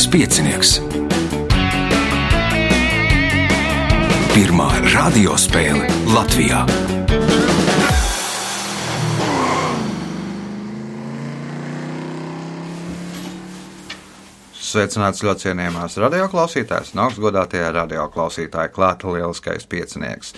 Zinātniskais piecinieks. Pirmā radiospēle Latvijā. Sveicināts ļoti cienījamās radioklausītājas, un augstgadātie radioklausītāji, klāta lieliskais piecinieks.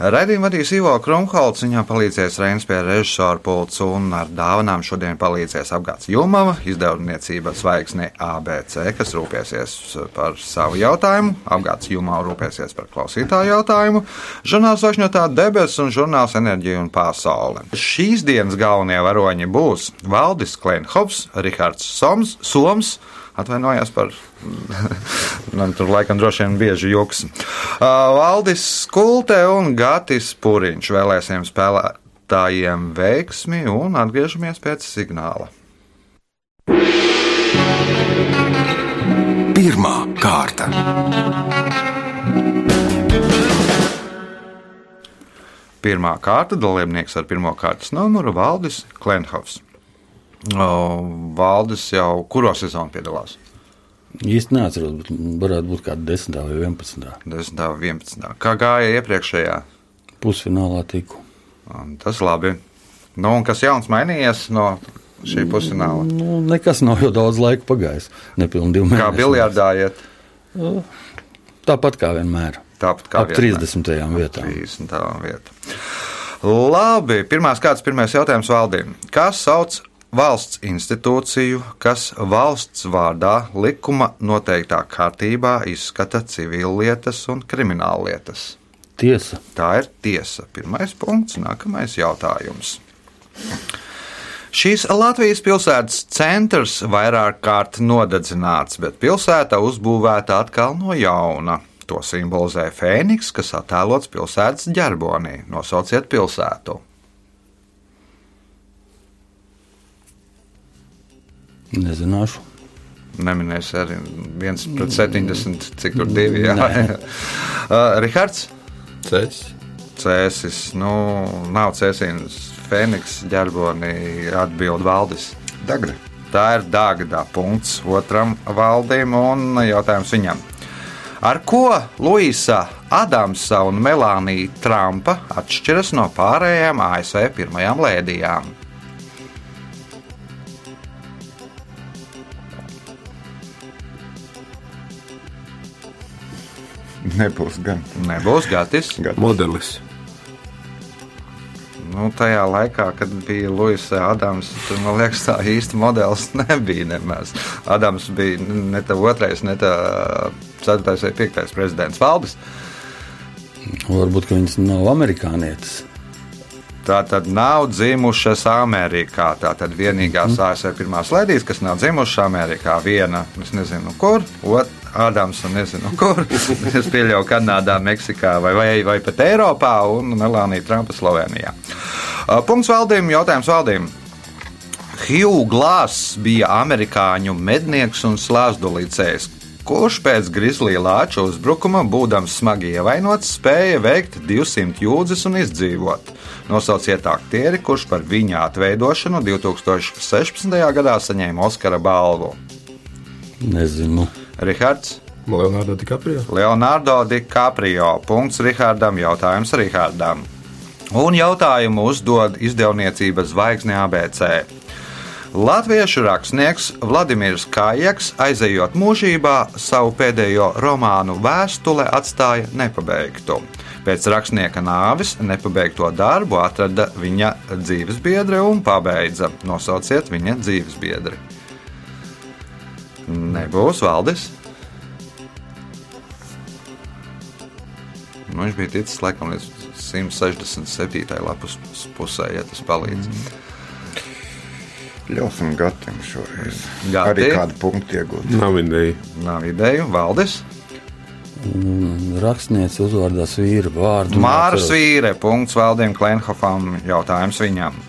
Raidījumu vadīs Ivo Krumholts, viņam palīdzēs Reinas pie režisora pults, un ar dāvanām šodien palīdzēs apgāds Jumava, izdevniecība zvaigzne ABC, kas rūpēsies par savu jautājumu, apgāds Jumava rūpēsies par klausītāju jautājumu, žurnāls Vašņotā debes un žurnāls Enerģija un pasaule. Šīs dienas galvenie varoņi būs Valdis Klenhovs, Rihards Soms, Soms, Atvainojos par. Man tur laikam droši vien bieži joks. Uh, Valdis Skulte un Gatis Puriņš vēlēsim spēlētājiem veiksmi un atgriežamies pēc signāla. Pirmā kārta. Pirmā kārta dalībnieks ar pirmā kārtas numuru Valdis Klenhovs. Valdis jau kuro sezonu piedalās? Īsti neatceros, bet varētu būt kāda 10. vai 11. 10. un 11. Kā gāja iepriekšējā? Pusfinālā tiku. Tas labi. Nu, un kas jauns mainījies no šī pusfināla? Nu, nekas nav jau daudz laika pagājis. Nepilnīgi divi mēneši. Kā biljardā iet? Tāpat kā vienmēr. Tāpat kā Ap 30. vietā. 30. vietā. Labi, pirmās kāds pirmais jautājums valdīm. Kas sauc valsts institūciju, kas valsts vārdā likuma noteiktā kārtībā izskata civillietas un krimināllietas? Tiesa. Tā ir tiesa. Pirmais punkts, nākamais jautājums. Šīs Latvijas pilsētas centrs vairāk kārt nodedzināts, bet pilsēta uzbūvēta atkal no jauna. To simbolizē fēniks, kas attēlots pilsētas ģerbonī. Nosauciet pilsētu. Nezināšu. Neminēšu arī 1 pret 70, cik tur divi. Jā. uh, Rihards? Ceļš. Cēsis, nu, nav cēsīns. Fēniks, ģerbonī atbild valdis. Dagra. Tā ir Dāngada punkts otram valdim un jautājums viņam. Ar ko Luisa Adamsa un Melānija Trumpa atšķiras no pārējām ASV pirmajām lēdijām? Nebūs gan. Nebūs gatis. Modelis. Nu, tajā laikā, kad bija Luisa Adams, tur man liekas, tā īsti modelis nebija nemaz. Adams bija ne tā otrais, ne tā ceturtais vai piektais prezidents Valdis. Varbūt viņas nav amerikānietis. Tā tad nav dzimušas Amerikā. Tā tad vienīgās mm. ASV pirmās ledijas, kas nav dzimušas Amerikā, viena, es nezinu, kur, otra. Ādams un nezinu, kur. Es pieļauju, Kanādā, Meksikā vai, vai, vai pat Eiropā un Melānija Trumpa Slovenijā. Uh, Punkts valdījumam, jautājums valdījumam. Hugh Glass bija amerikāņu mednieks un slāpstulīcējs, kurš pēc Grizzlija lāča uzbrukuma, būdams smagi ievainots, spēja veikt 200 jūdzes un izdzīvot. Nosauciet aktieri, kurš par viņa atveidošanu 2016. gadā saņēma Oskara balvu. Nezinu. Rihards. Leonardo DiCaprio. Leonardo DiCaprio. Punkts Rihardam. Jautājums Rihardam. Un jautājumu uzdod izdevniecības zvaigzne ABC. Latviešu rakstnieks Vladimirs Kājaks, aizejot mūžībā, savu pēdējo romānu vēstule atstāja nepabeigtu. Pēc rakstnieka nāves nepabeigto darbu atrada viņa dzīvesbiedre un pabeidza. Nosauciet viņa dzīvesbiedri. Nebūs valdis. Nu, viņš bija ticis laikam līdz 167. lapas pusē, ja tas palīdz. Mm. Ļausim Gatam šoreiz. Gati? Arī kādu punktu iegūt. Nav ideja. Nav ideju. Valdis. Rakstniece uzvārdā svīra vārdu. Māra Svīre. Punkts Valdim Klenhofam. Jautājums viņam.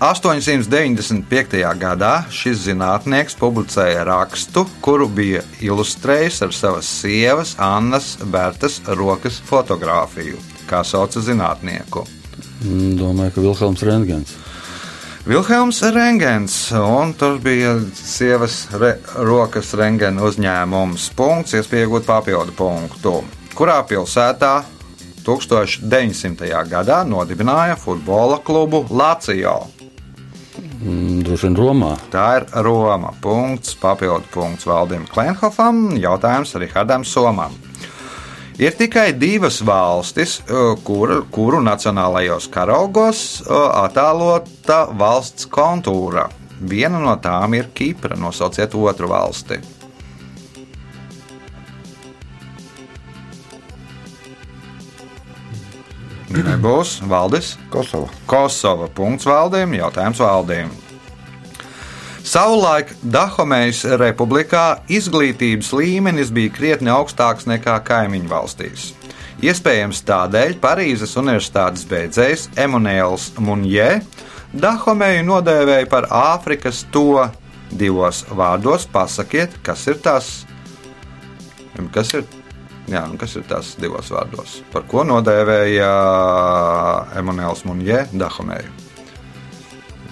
1895. gadā šis zinātnieks publicēja rakstu, kuru bija ilustrējis ar savas sievas Annas Bertas rokas fotografiju. Kā sauca zinātnieku? Mm, Domāju, ka Vilhelms Rentgens. Vilhelms Rengens, un tur bija sievas re, rokas rengena uzņēmums. Punkts, iespējot papildu punktu. Kurā pilsētā 1900. gadā nodibināja futbola klubu Lācijo? Mm, Droši vien Romā. Tā ir Roma. Punkts, papildu punkts Valdim Klenhofam, jautājums Rihardam Somam. Ir tikai divas valstis, uh, kur, kuru nacionālajos karogos uh, attēlota valsts kontūra. Viena no tām ir Kipra. Nosauciet otru valsti. Nebūs Valdis. Kosova. Kosova. Punkts valdījumam, jautājums valdījumam. Savulaik Dahomējas republikā izglītības līmenis bija krietni augstāks nekā kaimiņu valstīs. Iespējams, tādēļ Parīzes Universitātes beidzējs Emanuēls Munjē Dahomēju nodēvēja par Āfrikas to divos vārdos. Pasakiet, kas ir tas? Kas ir, jā, nu, kas ir tas divos vārdos? Par ko nodēvēja Emanuēls Munjē Dahomēju?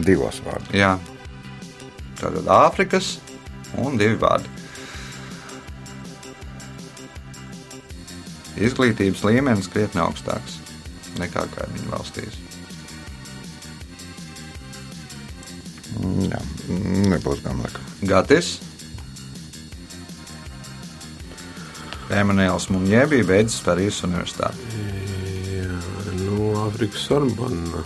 Divos vārdos. Jā, tātad Āfrikas un divi vārdi. Izglītības līmenis krietni augstāks nekā kaimiņu valstīs. Mm, Jā, nebūs gan laikam. Gatis. Emanuēls Munjē bija beidzis Parīzes universitāti. Jā, nu, Āfrikas Sorbona.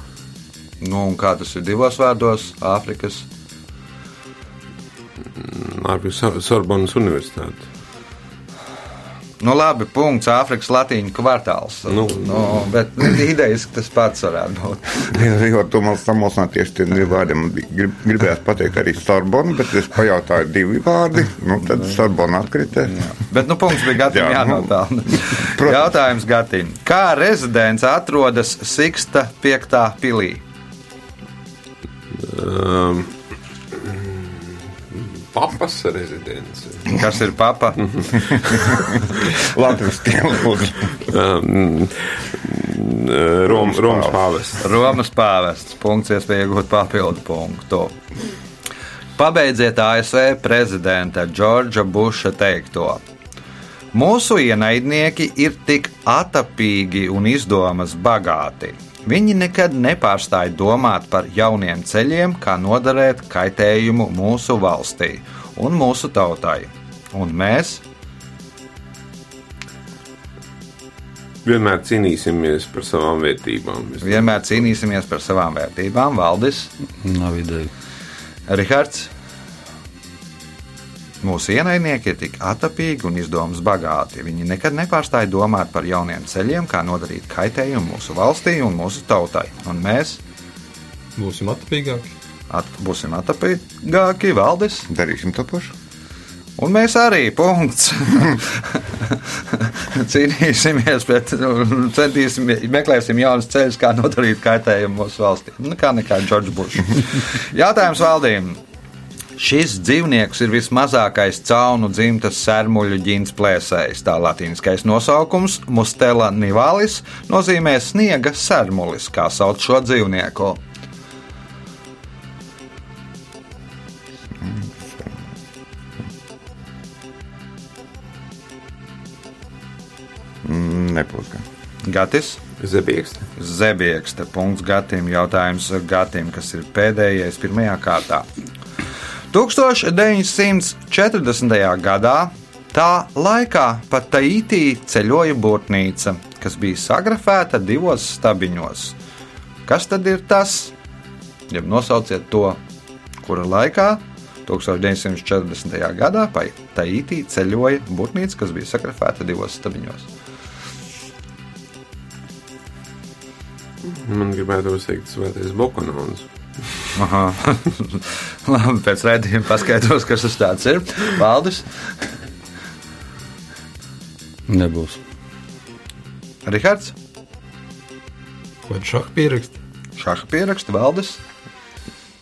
Nu, un kā tas ir divos vārdos? Āfrikas. Āfrikas Sor- Sorbonas Universitāte. Nu, labi, punkts. Āfrikas latīņu kvartāls. Nu. nu, bet idejas, ka tas pats varētu būt. Jo tu man samulsināji tieši tie divi vārdi. Man bija grib, gribējās pateikt arī Sorbona, bet es pajautāju divi vārdi. Nu, tad Sorbona atkrita. Bet nu, punkts bija Gatim Jā, nu, jānopelna. protams. Jautājums Gatim. Kā rezidents atrodas Siksta 5. pilī? Um, papas rezidence. Kas ir papa? Latvijas tēlūdzu. Um, Rom, Romas pāvests. Romas pāvests. Punkts, iespēja iegūt papildu punktu. Pabeidziet ASV prezidenta Džordža Buša teikto. Mūsu ienaidnieki ir tik atapīgi un izdomas bagāti. Viņi nekad nepārstāja domāt par jauniem ceļiem, kā nodarīt kaitējumu mūsu valstī un mūsu tautai. Un mēs, Vienmēr cīnīsimies par savām vērtībām. Vienmēr cīnīsimies par savām vērtībām. Valdis, Nav ideja. Rihards. Mūsu ienaidnieki ir tik atapīgi un izdomas bagāti. Viņi nekad nepārstāja domāt par jauniem ceļiem, kā nodarīt kaitējumu mūsu valstī un mūsu tautai. Un mēs Būsim atpīgāki. At, būsim atapīgāki, Valdis, Darīsim to pašu. un mēs arī. Punkts. Cīnīsimies, bet nu, centīsimies, meklēsim jaunus ceļus, kā nodarīt kaitējumu mūsu valstī. Nu, kā nekā Džordžs Bušs. Jautājums valdījumam. Šis dzīvnieks ir vismazākais caunu dzimtas sērmuļu ģins plēsējs. Tā latīniskais nosaukums - Mustela nivalis nozīmē sniega sērmulis, kā sauc šo dzīvnieku. Gan. Gatis, Zebiekste. Zebiekste, punkts Gatim, jautājums Gatim, kas ir pēdējais pirmajā kārtā. 1940. gadā tā laikā pa Taitī ceļoja būrnīca, kas bija sagrafēta divos stabiņos. Kas tad ir tas? Ja nosauciet to, kura laikā 1940. gadā pa Taitī ceļoja būrnīca, kas bija sagrafēta divos stabiņos. Man gribētu teikt, svētais Bokonons. Aha. Labi, pēc redzējuma paskaidros, kas tas tāds ir. Valdis, Nebūs. Rihards, Vai šādi pierakst? Šāda pieraksta Valdis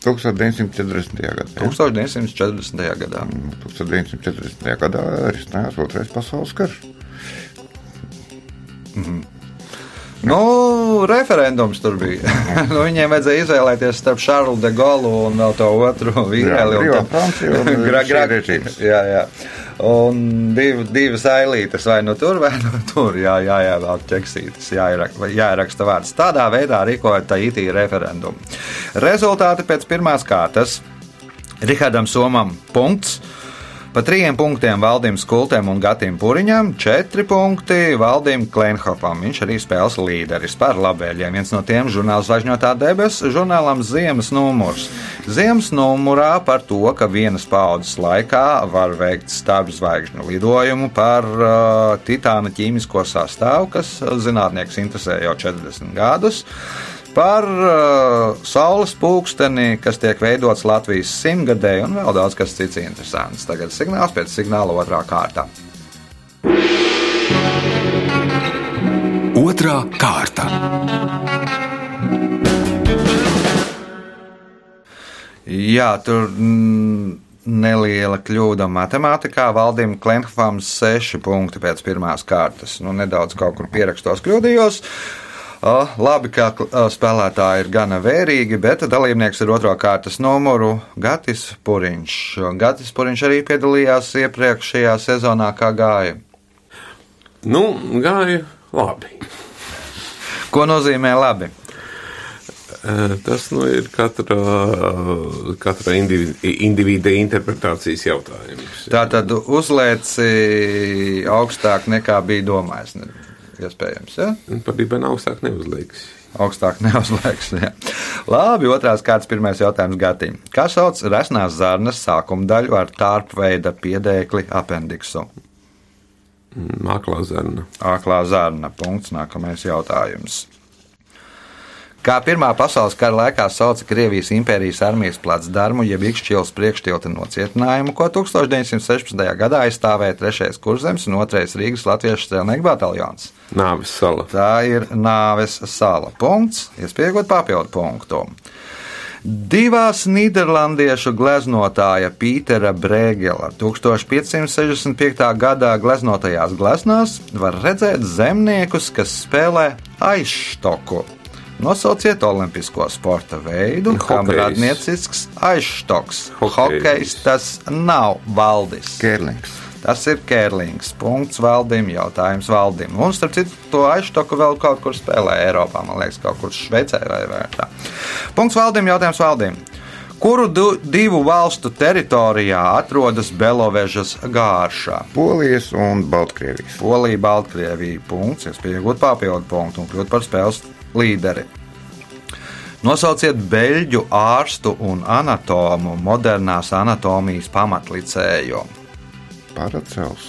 1940. gadā. jā. 1940. gadā. 1940. gadā risinājās otrais pasaules karš. Nu, Nu, referendums tur bija. nu, viņiem vajadzēja izvēlēties starp Šarlu de Gaulle un vēl to otru šī režīms. jā, jā. Un div, divas ailītes vai nu tur, vai nu tur. Jā, jā, jā vēl ķeksītas, jāieraksta, jāieraksta vārds. Tādā veidā rīkoja Taitī referendumu. Rezultāti pēc pirmās kārtas. Rihardam Somam punkts. Pa trījiem punktiem Valdim Skultēm un Gatim Puriņam, četri punkti Valdim Klenhopam. Viņš arī spēles līderis par labēļiem. Viens no tiem žurnāls Zvaigžņotā debesis žurnālam Ziemas numurs. Ziemas numurā par to, ka vienas paudzes laikā var veikt starp zvaigžņu lidojumu par uh, titāna ķīmisko sastāvu, kas zinātnieks interesē jau 40 gadus par uh, saules pulksteni, kas tiek veidots Latvijas simtgadē, un vēl daudz kas cits interesants. Tagad signāls pēc signāla otrā kārta. Otra kārta. Jā, tur mm, neliela kļūda matemātikā. Valdim Klimfam 6 punkti pēc pirmās kārtas. Nu, nedaudz kaut kur pierakstos kļūdījos. Uh, labi, ka uh, spēlētāji ir gana vērīgi, bet dalībnieks ir otro kārtas numuru Gatis Puriņš. Gatis Puriņš arī piedalījās iepriekšējā sezonā, kā gāja. Nu, gāja labi. Ko nozīmē labi? Eh, Tas nu, ir katra, katra individu interpretācijas jautājums. Tā tad uzlieci augstāk nekā bija domājis. Iespējams, ja? Patiesībā augstāk neuzliks. Augstāk neuzlieks. Jā. Labi, otrās kārtas pirmais jautājums Gatim. Kā sauc resnās zarnas sākuma daļu ar tārpveida piedēkli apendiksu? Māklā zarna. Āklā zarna. Punkts. Nākamais jautājums. Kā Pirmā pasaules kara laikā sauca Krievijas impērijas armijas placdarmu, jeb Ikšķils priekštilta nocietinājumu, ko 1916. gadā aizstāvēja 3. kurzems un 2. Rīgas latviešu strēlnieku bataljons. Nāves sala. Tā ir nāves sala. Punkts. Iespējot papildu punktu. Divās nīderlandiešu gleznotāja Pītera Brēgela 1565. gadā gleznotajās gleznās var redzēt zemniekus, kas spēlē aizštoku. Nosauciet olimpisko sporta veidu, kam radniecisks aizštoks. Hokejs. Tas nav valdis. Kērlings. Tas ir kērlings. Punkts valdim, jautājums valdim. Un, starp citu, to aizštoku vēl kaut kur spēlē Eiropā. Man liekas, kaut kur Šveicē vai, vai tā. Punkts valdim, jautājums valdim. Kuru du, divu valstu teritorijā atrodas Belovežas gāršā? Polijas un Baltkrievijas. Polija, Baltkrievija. Punkts, iespēja iegūt papildu punktu un kļūt par spēles līderi. Nosauciet beļģu ārstu un anatomu modernās anatomijas pamatlicēju. Paracels.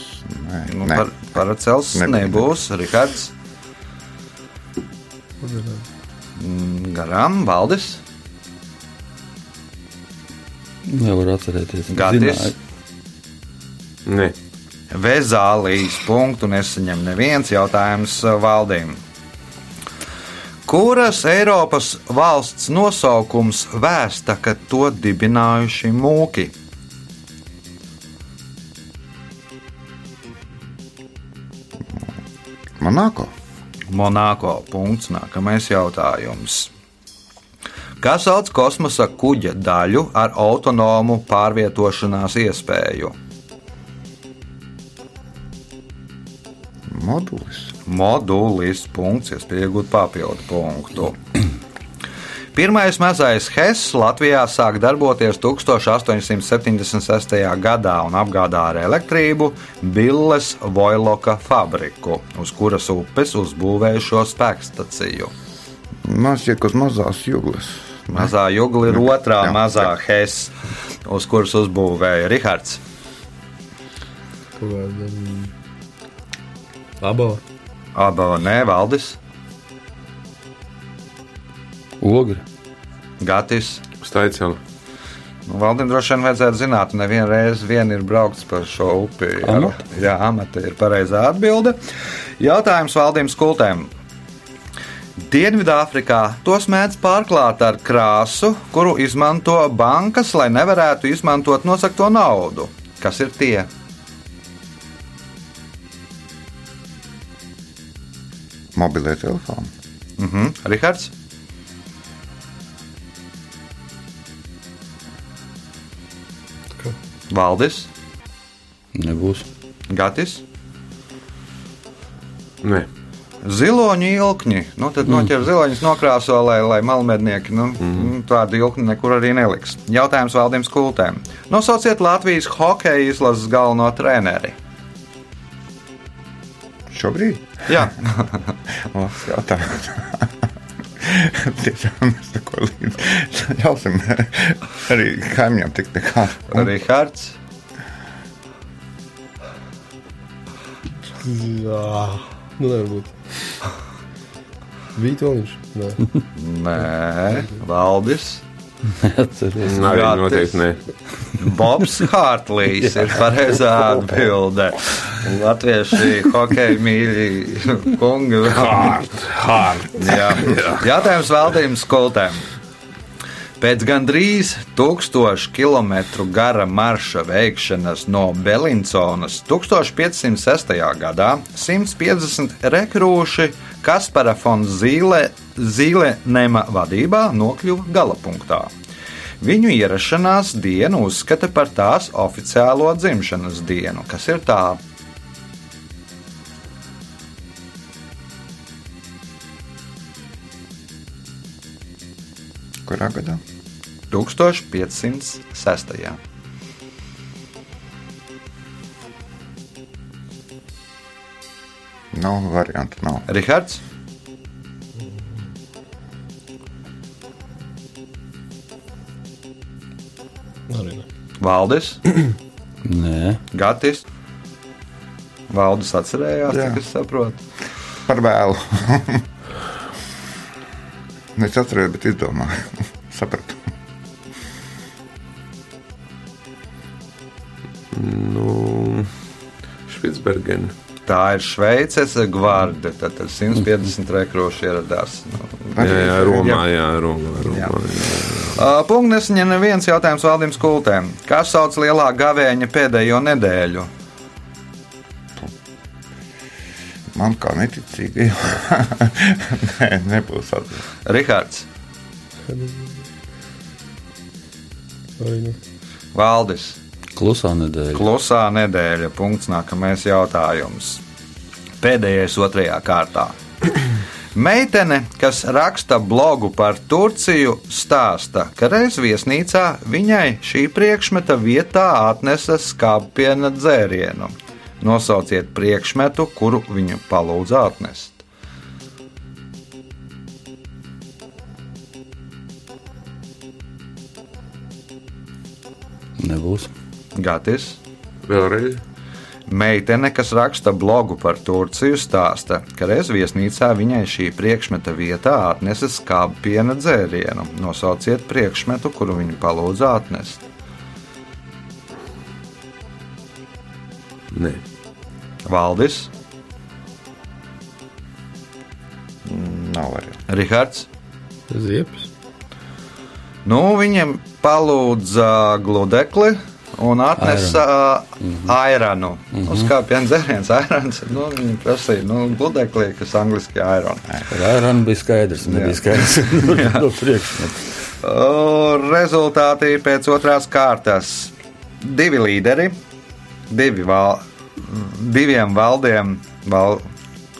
Nē, Nu, nē. par, Paracels Nebija. nebūs. Rihards. Mm, Garām, Valdis, Nevar atcerēties. Gatis. Ne. Vezālijas punktu nesaņem neviens jautājums uh, valdīm. Kuras Eiropas valsts nosaukums vēsta, ka to dibinājuši mūki? Monako. Monako. Punkts. Nākamais jautājums. Kā sauc kosmosa kuģa daļu ar autonomu pārvietošanās iespēju? Modulis. Modulis. Punkts. Iespēja iegūt papildu punktu. Pirmais mazais Hess Latvijā sāk darboties 1876. gadā un apgādā ar elektrību Billes Vojloka fabriku, uz kuras upes uzbūvēja šo spēkstaciju. Ka uz mazās jūglas. Mazā jūgla ir otrā Jā, mazā jā. Hess, uz kuras uzbūvēja Rihards. Kaut Aba nē, Valdis, Ogre. Gatis. Staicela. Nu, Valdim droši vien vajadzētu zināt, nevienu reizi vien ir braukts pa šo upi. ar-? Jā, amata ir pareizā atbilde. Jautājums Valdim Skultēm. Dienvidāfrikā tos mēdz pārklāt ar krāsu, kuru izmanto bankas, lai nevarētu izmantot nosakto naudu. Kas ir tie? Mobilē telefoni. Mhm. Rihards, Kā? Valdis, Nebūs. Gatis. Nē. Ziloņu ilkņi. Nu, tad noķer ziloņus, nokrāso, lai, lai malmednieki nu, mm. tādu ilkni nekur arī neliks. Jautājums valdības kultēm. Nosauciet Latvijas hokeja izlases galveno treneri. Šobrīd? Jā, Labs jautājums. Tiešām mēs neko līdzi. Ļausim arī kaimiņam tikt nekā. Rihards. Jā, nu nevar būt. Vītoliņš? Nē. Nē, Valdis. Atceros. Arī Jā, noteikti nē. Bobs Hārtlīs ir pareizā atbilde. Latvieši hokeja mīļi kungi. Hārt. Jā. Jautājums valdības skoltēm. Pēc gandrīz tūkstoša kilometru gara marša veikšanas no Belinconas 1506. gadā 150 rekrūši Kaspara von Zīle, Zīlenema vadībā nokļuva galapunktā. Viņu ierašanās dienu uzskata par tās oficiālo dzimšanas dienu, kas ir tā Kurā gadā? 1506. Nav variantu. Nav. Rihards, Arī ne. Valdis, Nē, Gatis. Valdis atcerējās, Jā. cik es saprotu. Par vēlu. es atceros, bet izdomāju. Sapratu. Nu, Špitsbergena. Tā ir Šveices gvarde. Tad tad 150 rekrūši ieradās. Nu, Jā, jā, Romā, jā, Romā. Romā jā. Uh, Punkts nesaņem neviens jautājums valdības kultēm. Kā sauc lielā gavēņa pēdējo nedēļu? Man kā neticīgi. Nē, nebūs atbildīgs. Rihards, ne. Valdis, klusā nedēļa. klusā nedēļa. Punkts nākamais jautājums. Pēdējais otrajā kārtā. Meitene, kas raksta blogu par Turciju, stāsta, ka reiz viesnīcā viņai šī priekšmeta vietā atnesa skāpiena dzērienu. Nosauciet priekšmetu, kuru viņa palūdza atnest. Nebūs. Gatis. Vēlreiz. Meitene, kas raksta blogu par Turciju, stāsta, ka reiz viesnīcā viņai šī priekšmeta vietā atnesa skāpiena dzērienu. Nosauciet priekšmetu, kuru viņa palūdza atnest. Nē. Valdis, Nav variantu. Rihards. Ziepes. Nu, viņam palūdza gludekli un atnesa airanu. Mm -hmm. Uzkāpjens dzēriens, airans. Nu, viņi prasīja, nu, gludekli, kas angliski ir airons. Ar Ārānu bija skaidrs. Nebija skaidrs. no priekšmeta. O, Rezultāti pēc otrās kārtas. Divi līderi, divi val, diviem valdiem, val?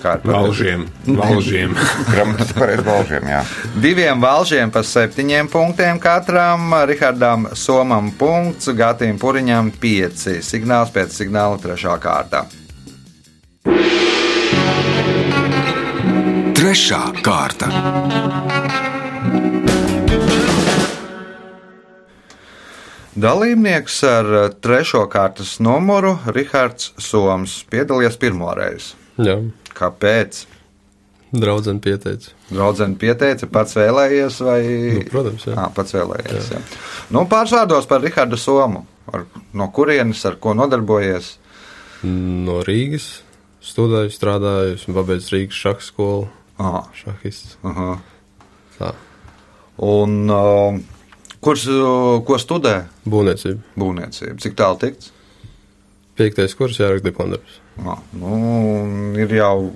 Valžiem. Valžiem. Gramatas pareizi balžiem, jā. diviem valžiem pa septiņiem punktiem katram, Rihardam Somam punkts, Gatim Puriņam pieci. Signāls pēc signāla trešā kārta. Trešā kārta. Dalībnieks ar trešo kārtas numuru Rihards Soms piedalījās pirmo reizi. Jā. Kāpēc? Draudzene pieteica. Draudzene pieteica, pats vēlējies, vai Nu, protams, jā. À, pats vēlējies. Jā. Nu, pāris vārdos par Rihardu Somu. Ar, no kurienes, ar ko nodarbojies? No Rīgas studēju, strādāju, esmu pabeidzis Rīgas šaha skolu. Ah, Šahists. aha. Tā. Un uh, kurš uh, ko studē? Būvniecība. Būvniecība. Cik tālu tikts? Piektais kurs jāraksta diplomdarbs. Ah, nu, ir jau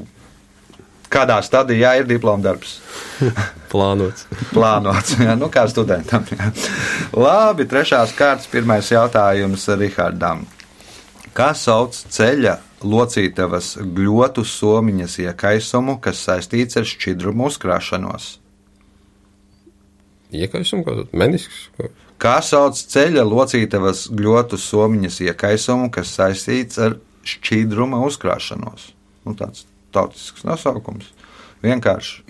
Kādā stadijā ir diploma darbs? Plānots. Plānots, jā, nu kā studentam. Jā. Labi, trešās kārtas, pirmais jautājums Rihardam. Kā sauc ceļa locītavas gļotu somiņas iekaisumu, kas saistīts ar šķidrumu uzkrāšanos? Iekaisums, kā tāds menisks. Kā... Kā sauc ceļa locītavas gļotu somiņas iekaisumu, kas saistīts ar šķidruma uzkrāšanos? Nu, tāds tautisks nosaukums. Vienkārši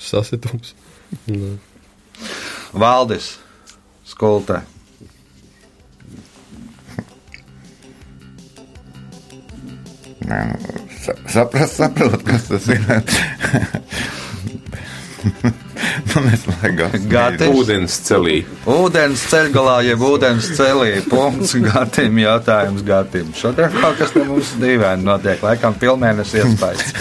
Sasitums. Nu, Valdis Skultē. Nē, nu, sa- saprast, saprot, kas tas ir. nu, neslēgās. Gati. Ūdens celī. Ūdens ceļgalā, jeb ūdens celī. Punkts Gatim, jautājums Gatim. Šodien kaut kas te mums dīvaini notiek, laikam pilnēnes iespējas.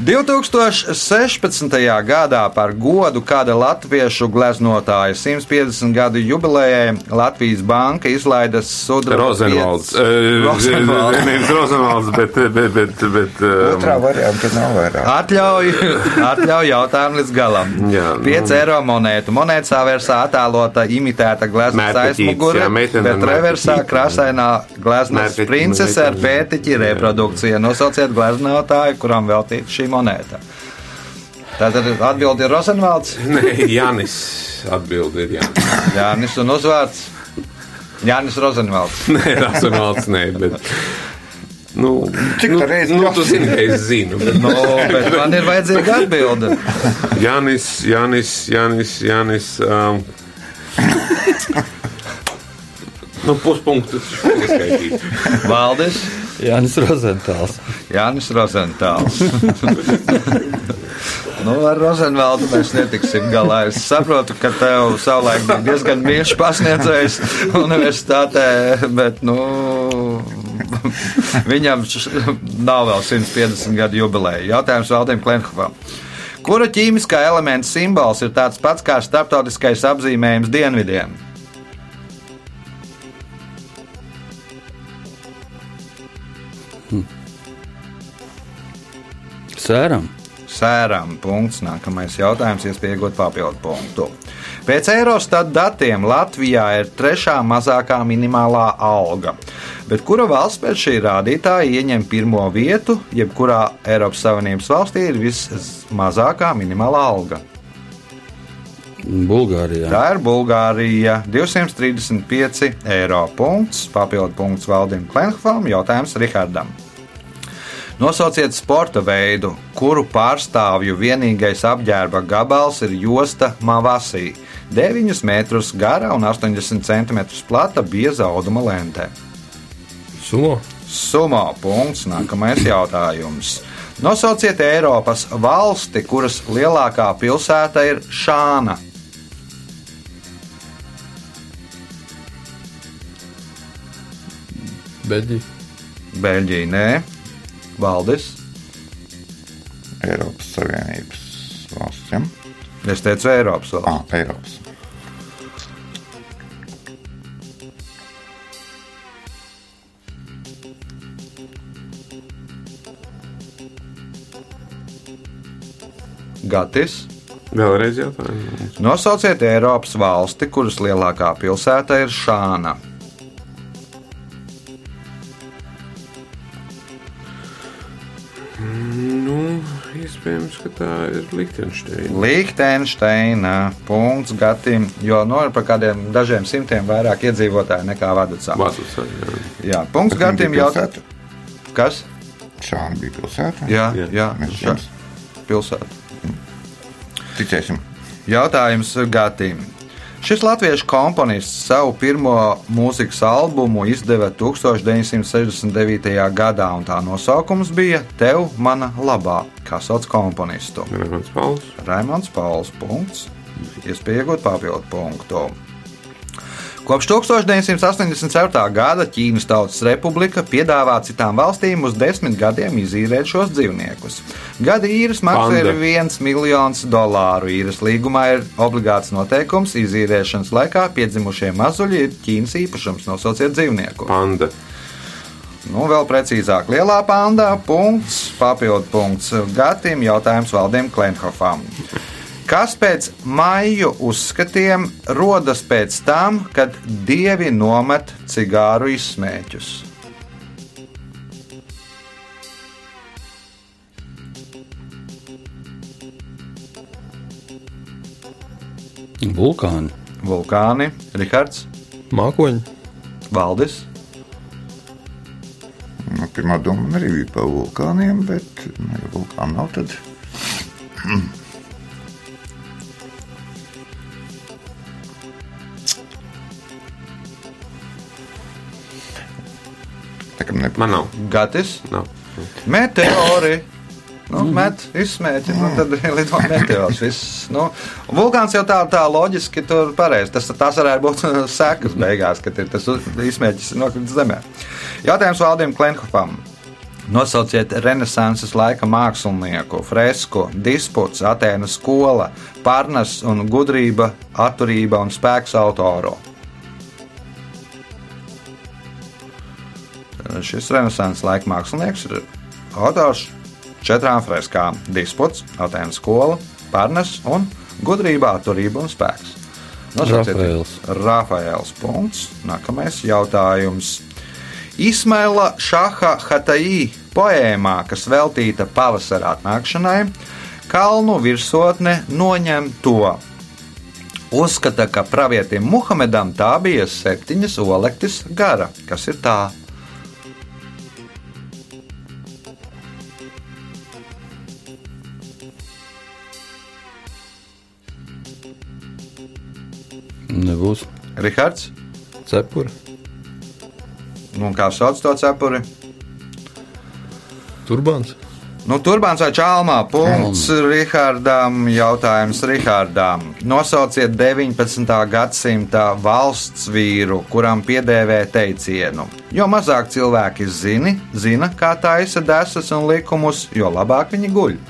2016. gadā par godu kāda latviešu gleznotāja 150 gadu jubilejai Latvijas banka izlaida sudraba Rozenvalds. piec- Rozenvalds. Nevis Rozenvalds, bet, bet, bet, bet um, Otrā varianta nav vairāk. Atļauj, atļauj jautājumu līdz galam. Jā, 5 nu. eiro monētu. Monētas vērsā attēlota imitēta gleznas Mērķeķītes, aizmugure, bet reversā krāsainā gleznas Mērķeķi- princese ar pētiķi reprodukcija. Nosauciet gleznotāju, kuram veltīta šī monēta. Tātad atbildi ir Rozenvalds, Nē, Jānis. Atbildi ir Jānis. Jānis un uzvārds Jānis Rozenvalds. Nē, Rozenvalds, nē, bet. Nu, Cik nu, tā reizi nu, tu zini, ka es zinu. Bet, Nu, bet man ir vajadzīga atbilde. Jānis, Jānis, Jānis, Jānis. Um, nu, puspunktus. Valdis. Jānis Rozentāls. Jānis Rozentāls. nu, ar Rozenvaldu mēs netiksim galā. Es saprotu, ka tev savulaik bija diezgan mīļš pasniedzējs universitātē, bet nu, viņam nav vēl 150 gadu jubileja. Jautājums Valdim Klenhofam. Kura ķīmiskā elementa simbols ir tāds pats kā starptautiskais apzīmējums dienvidiem? Sēram. Sēram. Punkts. Nākamais jautājums, iespēja iegūt papildu punktu. Pēc Eurostat datiem Latvijā ir trešā mazākā minimālā alga. Bet kura valsts pēc šī rādītāja ieņem pirmo vietu, jebkurā Eiropas Savienības valstī ir vismazākā minimālā alga? Bulgārijā. Tā ir Bulgārija. 235 eiro. Punkts. Papildu punkts Valdim Klenhofam. Jautājums Rihardam. Nosauciet sporta veidu, kuru pārstāvju vienīgais apģērba gabals ir josta Mavasī. 9 metrus gara un 80 cm plata bieza auduma lentē. Sumo. Sumo punkts. Nākamais jautājums. Nosauciet Eiropas valsti, kuras lielākā pilsēta ir Šāna. Beļģija. Beļģija, nē, Valdis. Eiropas Savienības valsts. Ja? Es teicu, Eiropas valsts. Ah, Eiropas. Gatis. Vēlreiz jautājums. Nosauciet Eiropas valsti, kuras lielākā pilsēta ir Šāna. Iespējams, ka tā ir Liechtensteina. Liechtensteina punkts Gatim, jo no ir par kādiem dažiem simtiem vairāk iedzīvotāju nekā Vadacā. Vācijas jā. Jā, punkts Kas Gatim pilsēta? Kas? Šāda bija pilsēta. Jā, Jā. jā, jums pilsēta. ticēsim. Jautājums Gatim. Šis latviešu komponists savu pirmo mūzikas albumu izdeva 1969. gadā, un tā nosaukums bija Tev, mana labā, kā sauc komponistu. Rēmans Pauls. Raimons Pauls. Punkts. Iespēja iegūt papildu punktu. Kopš 1987. gada Ķīnas Tautas Republika piedāvā citām valstīm uz desmit gadiem izīrēt šos dzīvniekus. Gada īres maksa ir Panda. 1 miljons dolāru. Īres līgumā ir obligāts noteikums, izīrēšanas laikā piedzimušie mazuļi ir Ķīnas īpašums. Nosauciet dzīvnieku. Panda. Nu, vēl precīzāk, lielā panda punkts, papildu punkts Gatim, jautājums Valdim Klenhofam. Kas pēc maiju uzskatiem rodas pēc tam, kad dievi nomet cigāru izsmēķus? Vulkāni. Vulkāni, Rihards, Mākoņi. Valdis. Nu, pirmā doma man arī bija par vulkāniem, bet, nu, ja vulkāna nav, tad Nekam nebūs. Man nav. Gatis, nav. meteori. Nu, met, izsmēķi, nu, tad lido meteors. Viss, nu, vulkāns jau tā, tā loģiski tur pareizi. Tas, tas varētu būt sekas beigās, kad ir tas izsmēķis nokritis zemē. Jautājums Valdim Klenhofam. Nosauciet Renesanses laika mākslinieku, fresku, disputs, Atēnu skola, pārnes un gudrība, atturība un spēks autoru. Šis Renesanses laika mākslinieks ir autors četrām freskām - disputs, Atēnu skola, pārnes un gudrība, atturība un spēks. Rafaels. Rafaels. Punkts. Nākamais jautājums. Ismaila Šaha Hataī poēmā, kas veltīta pavasara atnākšanai, kalnu virsotne noņem to. Uzskata, ka pravietim Muhamedam tā bija septiņas olektis gara. Kas ir tā? Nebūs. Rihards, Cepuri. nu, kā sauc to cepuri? Turbāns. Nu, Turbāns vai Čālmā punkts Rihardam. Jautājums Rihardam. Nosauciet 19. gadsimta valsts vīru, kuram piedēvē teicienu. Jo mazāk cilvēki zini, zina, kā taisa desas un likumus, jo labāk viņi guļ.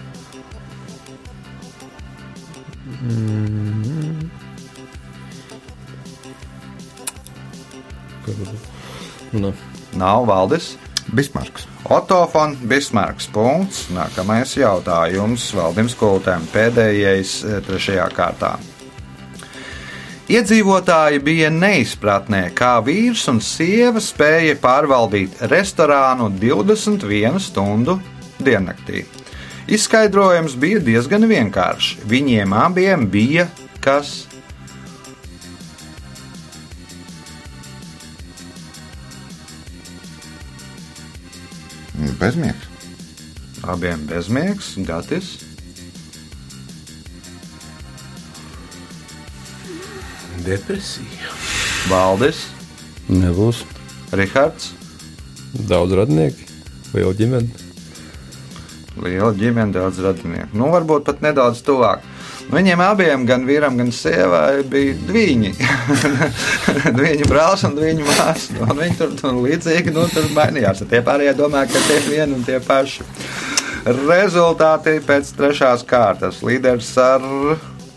Nav valdis. Bismarks. Otto von Bismarks. Punkts. Nākamais jautājums Valdim Skultēm. Pēdējais eh, trešajā kārtā. Iedzīvotāji bija neizpratnē, kā vīrs un sieva spēja pārvaldīt restorānu 21 stundu diennaktī. Izskaidrojums bija diezgan vienkāršs. Viņiem abiem bija kas Bezmiegs. abiem bezmiegs, gatis. Depresija. Valdis, Nebūs. Rihards, daudz radnieki. Liela ģimene. liela ģimene, daudz radinieku. Nu, varbūt pat nedaudz tuvāk. Viņiem abiem, gan vīram, gan sievai, bija divi. viņa brālis un viņa māsa. Un viņi tur, tur līdzīgi nu, tur mainījās. Tie pārējie domā, ka tie ir vieni un tie paši. Rezultāti pēc trešās kārtas. Līderis ar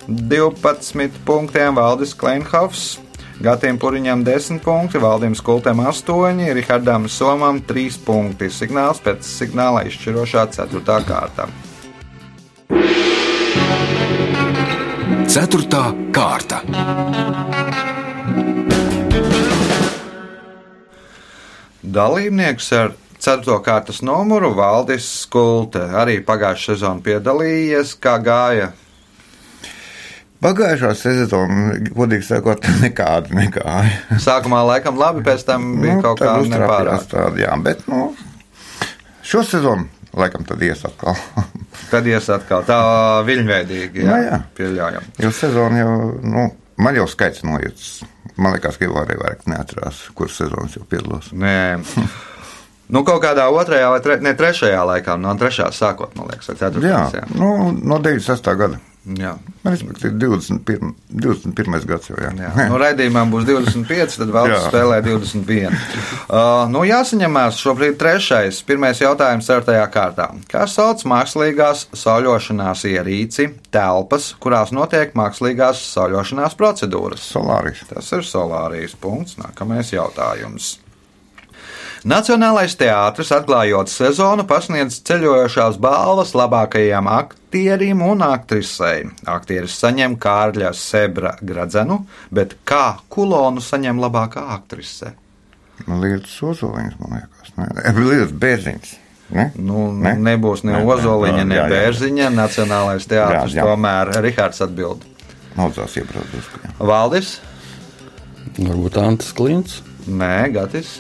12 punktiem Valdis Kleinhofs. Gatiem Puriņam 10 punkti, Valdim Skultēm 8, Rihardam Somam 3 punkti. Signāls pēc signāla izšķirošā 4. kārta. Ceturtā kārta. Dalībnieks ar 4. kārtas numuru Valdis Skulte arī pagājušā sezonā piedalījies. Kā gāja? Pagājušā sezonā, godīgi sakot, nekāda negāja. Sākumā laikam labi, pēc tam bija nu, kaut kā tad uztrāpījās nepārāk. tāda, jā, bet, nu, šo sezonu laikam tad ies atkal. Tad ies atkal tā viļņveidīgi. Jā, Nu, jā. pieļaujam. jo sezona jau, nu, man jau skaits noiets. Man liekas, ka jau arī vairāk neatcerās, kuras sezonas jau piedalos. Nē. Nu, kaut kādā otrajā vai tre, ne, trešajā laikā, no trešās sākot, man liekas, vai Jā, ceturtajā. Jā. nu, no 96. gada. Jā. Respektīvi, 21. 21. gads jau. Jā. Jā, nu, raidījumā būs 25, tad vēl spēlē 21. Uh, nu, jāsaņemās šobrīd trešais, pirmais jautājums ceturtajā kārtā. Kā sauc mākslīgās sauļošanās ierīci, telpas, kurās notiek mākslīgās sauļošanās procedūras? Solāris. Tas ir solārijas punkts. Nākamais jautājums. Nacionālais teātris, atklājot sezonu, pasniedz ceļojošās balvas labākajām aktierim un aktrisei. Aktieris saņem Kārļa Sebra gradzenu, bet kā kulonu saņem labākā aktrise? Lietas uzoliņas, man liekas. Nē, lietas bērziņas. Ne? Nu, Ne? ne? Nebūs ne Ne, ne. Ozoliņa, ne Jā, jā. Bērziņa. Nacionālais teātris Jā, jā. tomēr Rihards atbild. Drusku. jā. Valdis? Varbūt Antas Klints. Nē, Gatis.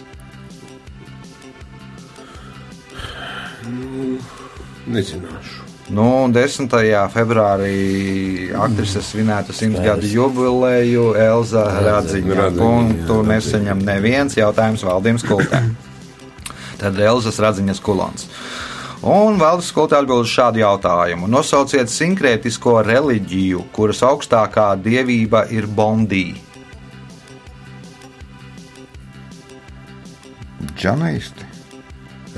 Nezināšu. Nu, 10. februārī aktrise svinētu simts gadu jubileju Elza Radziņa. Radziņa, Punktu neseņem neviens jautājums valdības kultē. Tad Elzas Radziņas kulons. Un valdības kultē atbild uz šādu jautājumu. Nosauciet sinkrētisko reliģiju, kuras augstākā dievība ir Bondī. Džanaisti.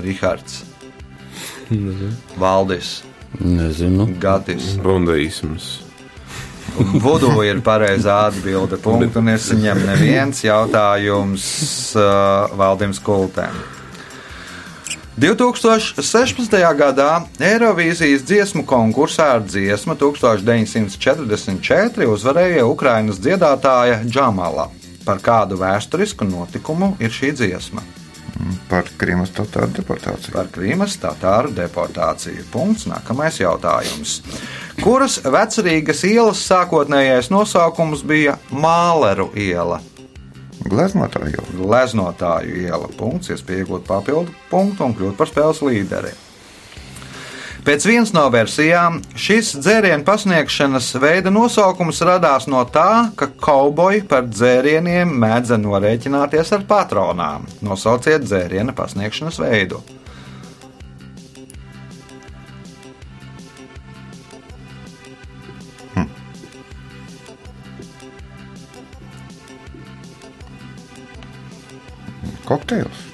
Rihards, Valdis, Nezinu. Gatis. Bondaisms. Vudu ir pareizā atbilde. Punktu nesaņem neviens jautājums uh, valdības kultēm. 2016. gadā Eirovīzijas dziesmu konkursā ar dziesmu 1944 uzvarēja Ukrainas dziedātāja Džamala. Par kādu vēsturisku notikumu ir šī dziesma? Par Krīmas tautāru deportāciju. Par Krīmas tatāru deportāciju. Punkts. Nākamais jautājums. Kuras vecerīgas ielas sākotnējais nosaukums bija Māleru iela? Gleznotāju jau. Gleznotāju iela. Punkts, iespēja iegūt papildu punktu un kļūt par spēles līderi. Pēc vienas no versijām šis dzērienu pasniegšanas veida nosaukums radās no tā, ka kauboji par dzērieniem mēdza norēķināties ar patronām. Nosauciet dzēriena pasniegšanas veidu. Kokteils.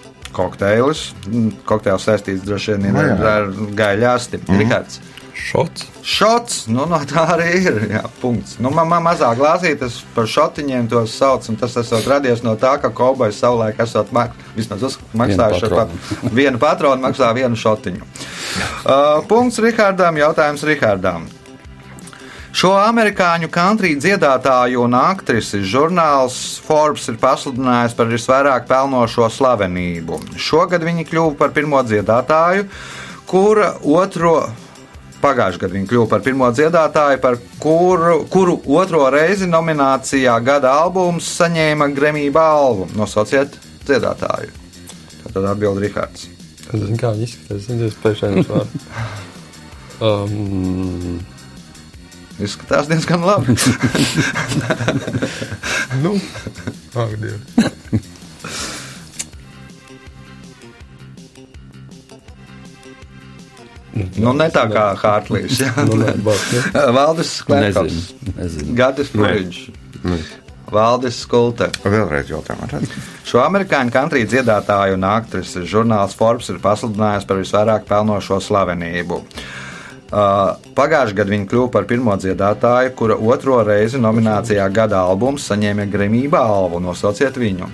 Kokteilis. Mm, Kokteils saistīts droši vien Nu ir jā. ar, ar gaļāsti. Mm. Rihards. Šots. Šots, nu, no tā arī ir. Jā, punkts. Nu, man, man mazā glāzītes par šotiņiem tos sauc, un tas esot radies no tā, ka kaubojs savulaik esot mak vismaz maksājuši Vienu par vienu patronu, maksā vienu šotiņu. Uh, punkts Rihardam, jautājums Rihardam. Šo amerikāņu country dziedātāju un aktrisi žurnāls Forbes ir pasludinājis par visvairāk pelnošo slavenību. Šogad viņi kļuva par pirmo dziedātāju, kura otro. Pagājušajā gadā viņa kļuva par pirmo dziedātāju, par kuru, kuru otro reizi nominācijā gada albums saņēma Grammy balvu. Nosauciet dziedātāju. Tad atbild Rihards. Kā viņi izskatās. Es nezinu. Um, Izskatās diezgan labi. nu, ak, Dievs. nu, ne tā kā Hārtlīs. Nu, ne? Valdis nezinu. Gatis Puriņš. Valdis Skulte. Vēlreiz jautājumu. redz? Šo amerikāņu country dziedātāju un aktrisi žurnāls Forbes ir pasludinājis par visvairāk pelnošo slavenību. Uh, Pagājušajā gadā viņa kļuva par pirmo dziedātāju, kura otro reizi nominācijā gada albums saņēma Grammy balvu. Nosauciet viņu.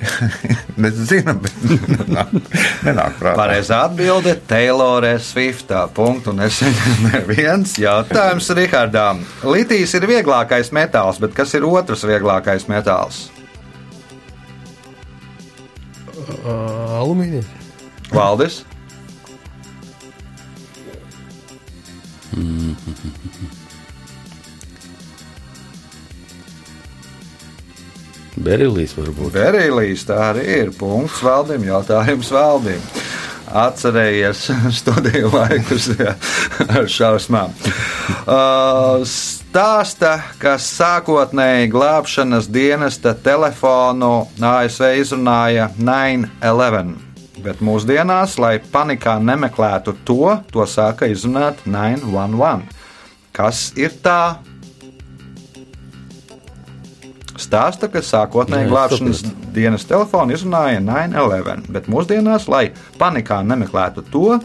Nezinu, bet nenāk, nenāk prātā. Pareizā atbilde - Taylorē Swiftā. Punktu neseņem neviens jautājums Rihardām. Litijs ir vieglākais metāls, bet kas ir otrs vieglākais metāls? Uh, Alumīnija. Valdis. Berilīs varbūt. Berīlīs tā arī ir. Punkts valdim, jautājums valdim. Atcerējies studiju laikus ar šausmām. Uh, stāsta, ka sākotnēji glābšanas dienesta telefonu ASV izrunāja 9-11. Bet mūsdienās, lai panikā nemeklētu to, to sāka izrunāt 911. Kas ir tā? Stāsta, ka sākotnēji glābšanas dienas telefonu izrunāja 911, bet mūsdienās, lai panikā nemeklētu to,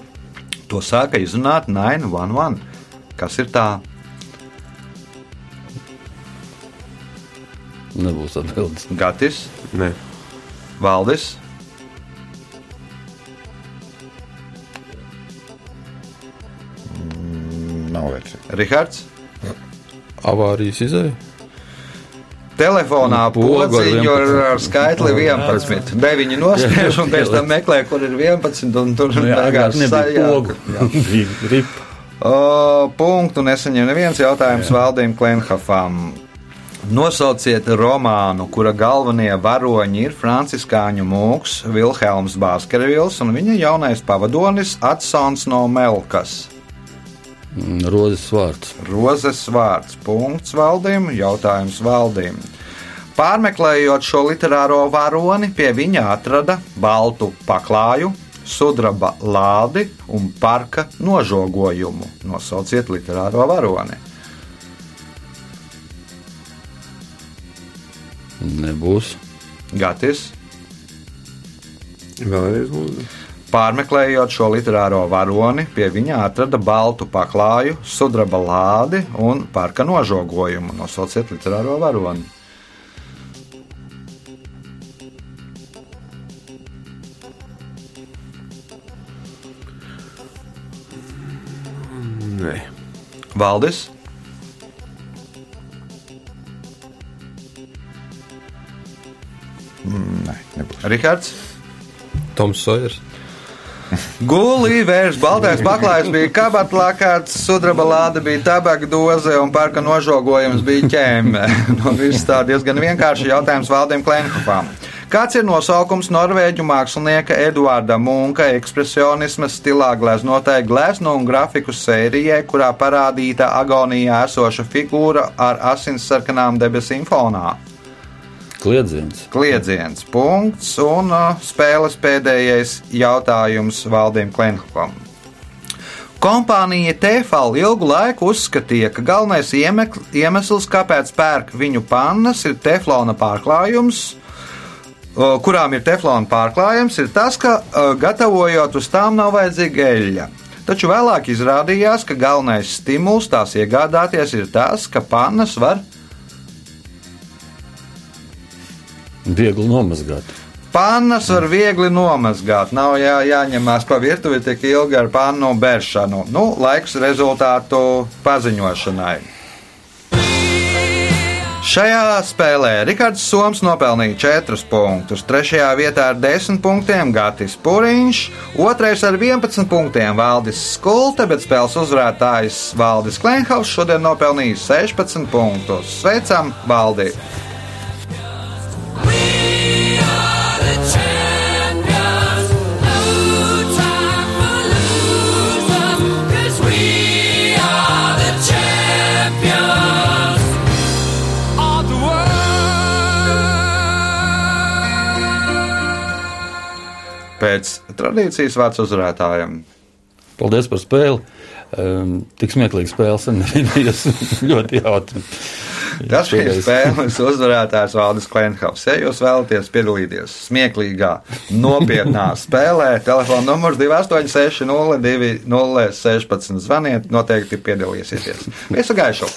to sāka izrunāt 911. Kas ir tā? Nebūs atbildes. Gatis, Nē, Valdis, Nav versija. Rihards. Avārijas izēja. Telefonā ar podziņu ar, 11. ar skaitli 11. 9 nospiež un pēc tam meklē, kur ir 11. Un tur Nu, jā, agrāk nebija pogu. Ripa. O, punktu nesaņem neviens jautājums Valdīm Klenhafam. Nosauciet romānu, kura galvenie varoņi ir franciskāņu mūks Vilhelms Bāskervils un viņa jaunais pavadonis Atsons no Melkas. Mm, Rozes vārds. Rozes vārds. Punkts valdīm, jautājums valdīm. Pārmeklējot šo literāro varoni, pie viņa atrada baltu paklāju, sudraba lādi un parka nožogojumu. Nosauciet literāro varoni. Nebūs. Gatis. vēlreiz lūdzu. Pārmeklējot šo literāro varoni, pie viņa atrada baltu paklāju, sudraba lādi un parka nožogojumu. Nosauciet literāro varoni. Nē, Valdis. Nē, nebūs. Rihards. Toms Sojers. Gulī vērš baltais paklājs bija kabatlākāts, sudraba lāde bija tabaka doze un parka nožogojums bija ķēme. no viss tā diezgan vienkārši jautājums valdiem Klenhofām. Kāds ir nosaukums norvēģu mākslinieka Eduarda Munka ekspresionisma stilā gleznotai glezno un grafiku sērijai, kurā parādīta agonijā esoša figūra ar asinsarkanām debesīm fonā? Kliedziens. Kliedziens, punkts un uh, spēles pēdējais jautājums Valdim Klenhopam. Kompānija Tefal ilgu laiku uzskatīja, ka galvenais iemesls, kāpēc pērk viņu pannas, ir teflona pārklājums, kurām ir teflona pārklājums, ir tas, ka gatavojot uz tām nav vajadzīga eļļa. Taču vēlāk izrādījās, ka galvenais stimuls tās iegādāties ir tas, ka pannas var Viegli nomazgāt. Pannas var viegli nomazgāt. Nav jā, jāņemās pa virtuvi tik ilgi ar pannu bēršanu. Nu, laiks rezultātu paziņošanai. Šajā spēlē Rikards Soms nopelnīja 4 punktus, 3. vietā ar 10 punktiem Gatis Puriņš, 2. ar 11 punktiem Valdis Skulte, bet spēles uzvarētājs Valdis Klenhaus šodien nopelnīja 16 punktus. Sveicam, Valdi! Pēc tradīcijas vārds uzvarētājiem. Paldies par spēli. Um, tik smieklīgi spēle sen nebija ļoti jautri. Tas bija spēles uzvarētājs Valdis Klimts. Ja jūs vēlaties piedalīties smieklīgā, nopietnā spēlē, telefona numurs 286, 02, 016. Zvaniet, noteikti piedalīsieties. Visu gaišu!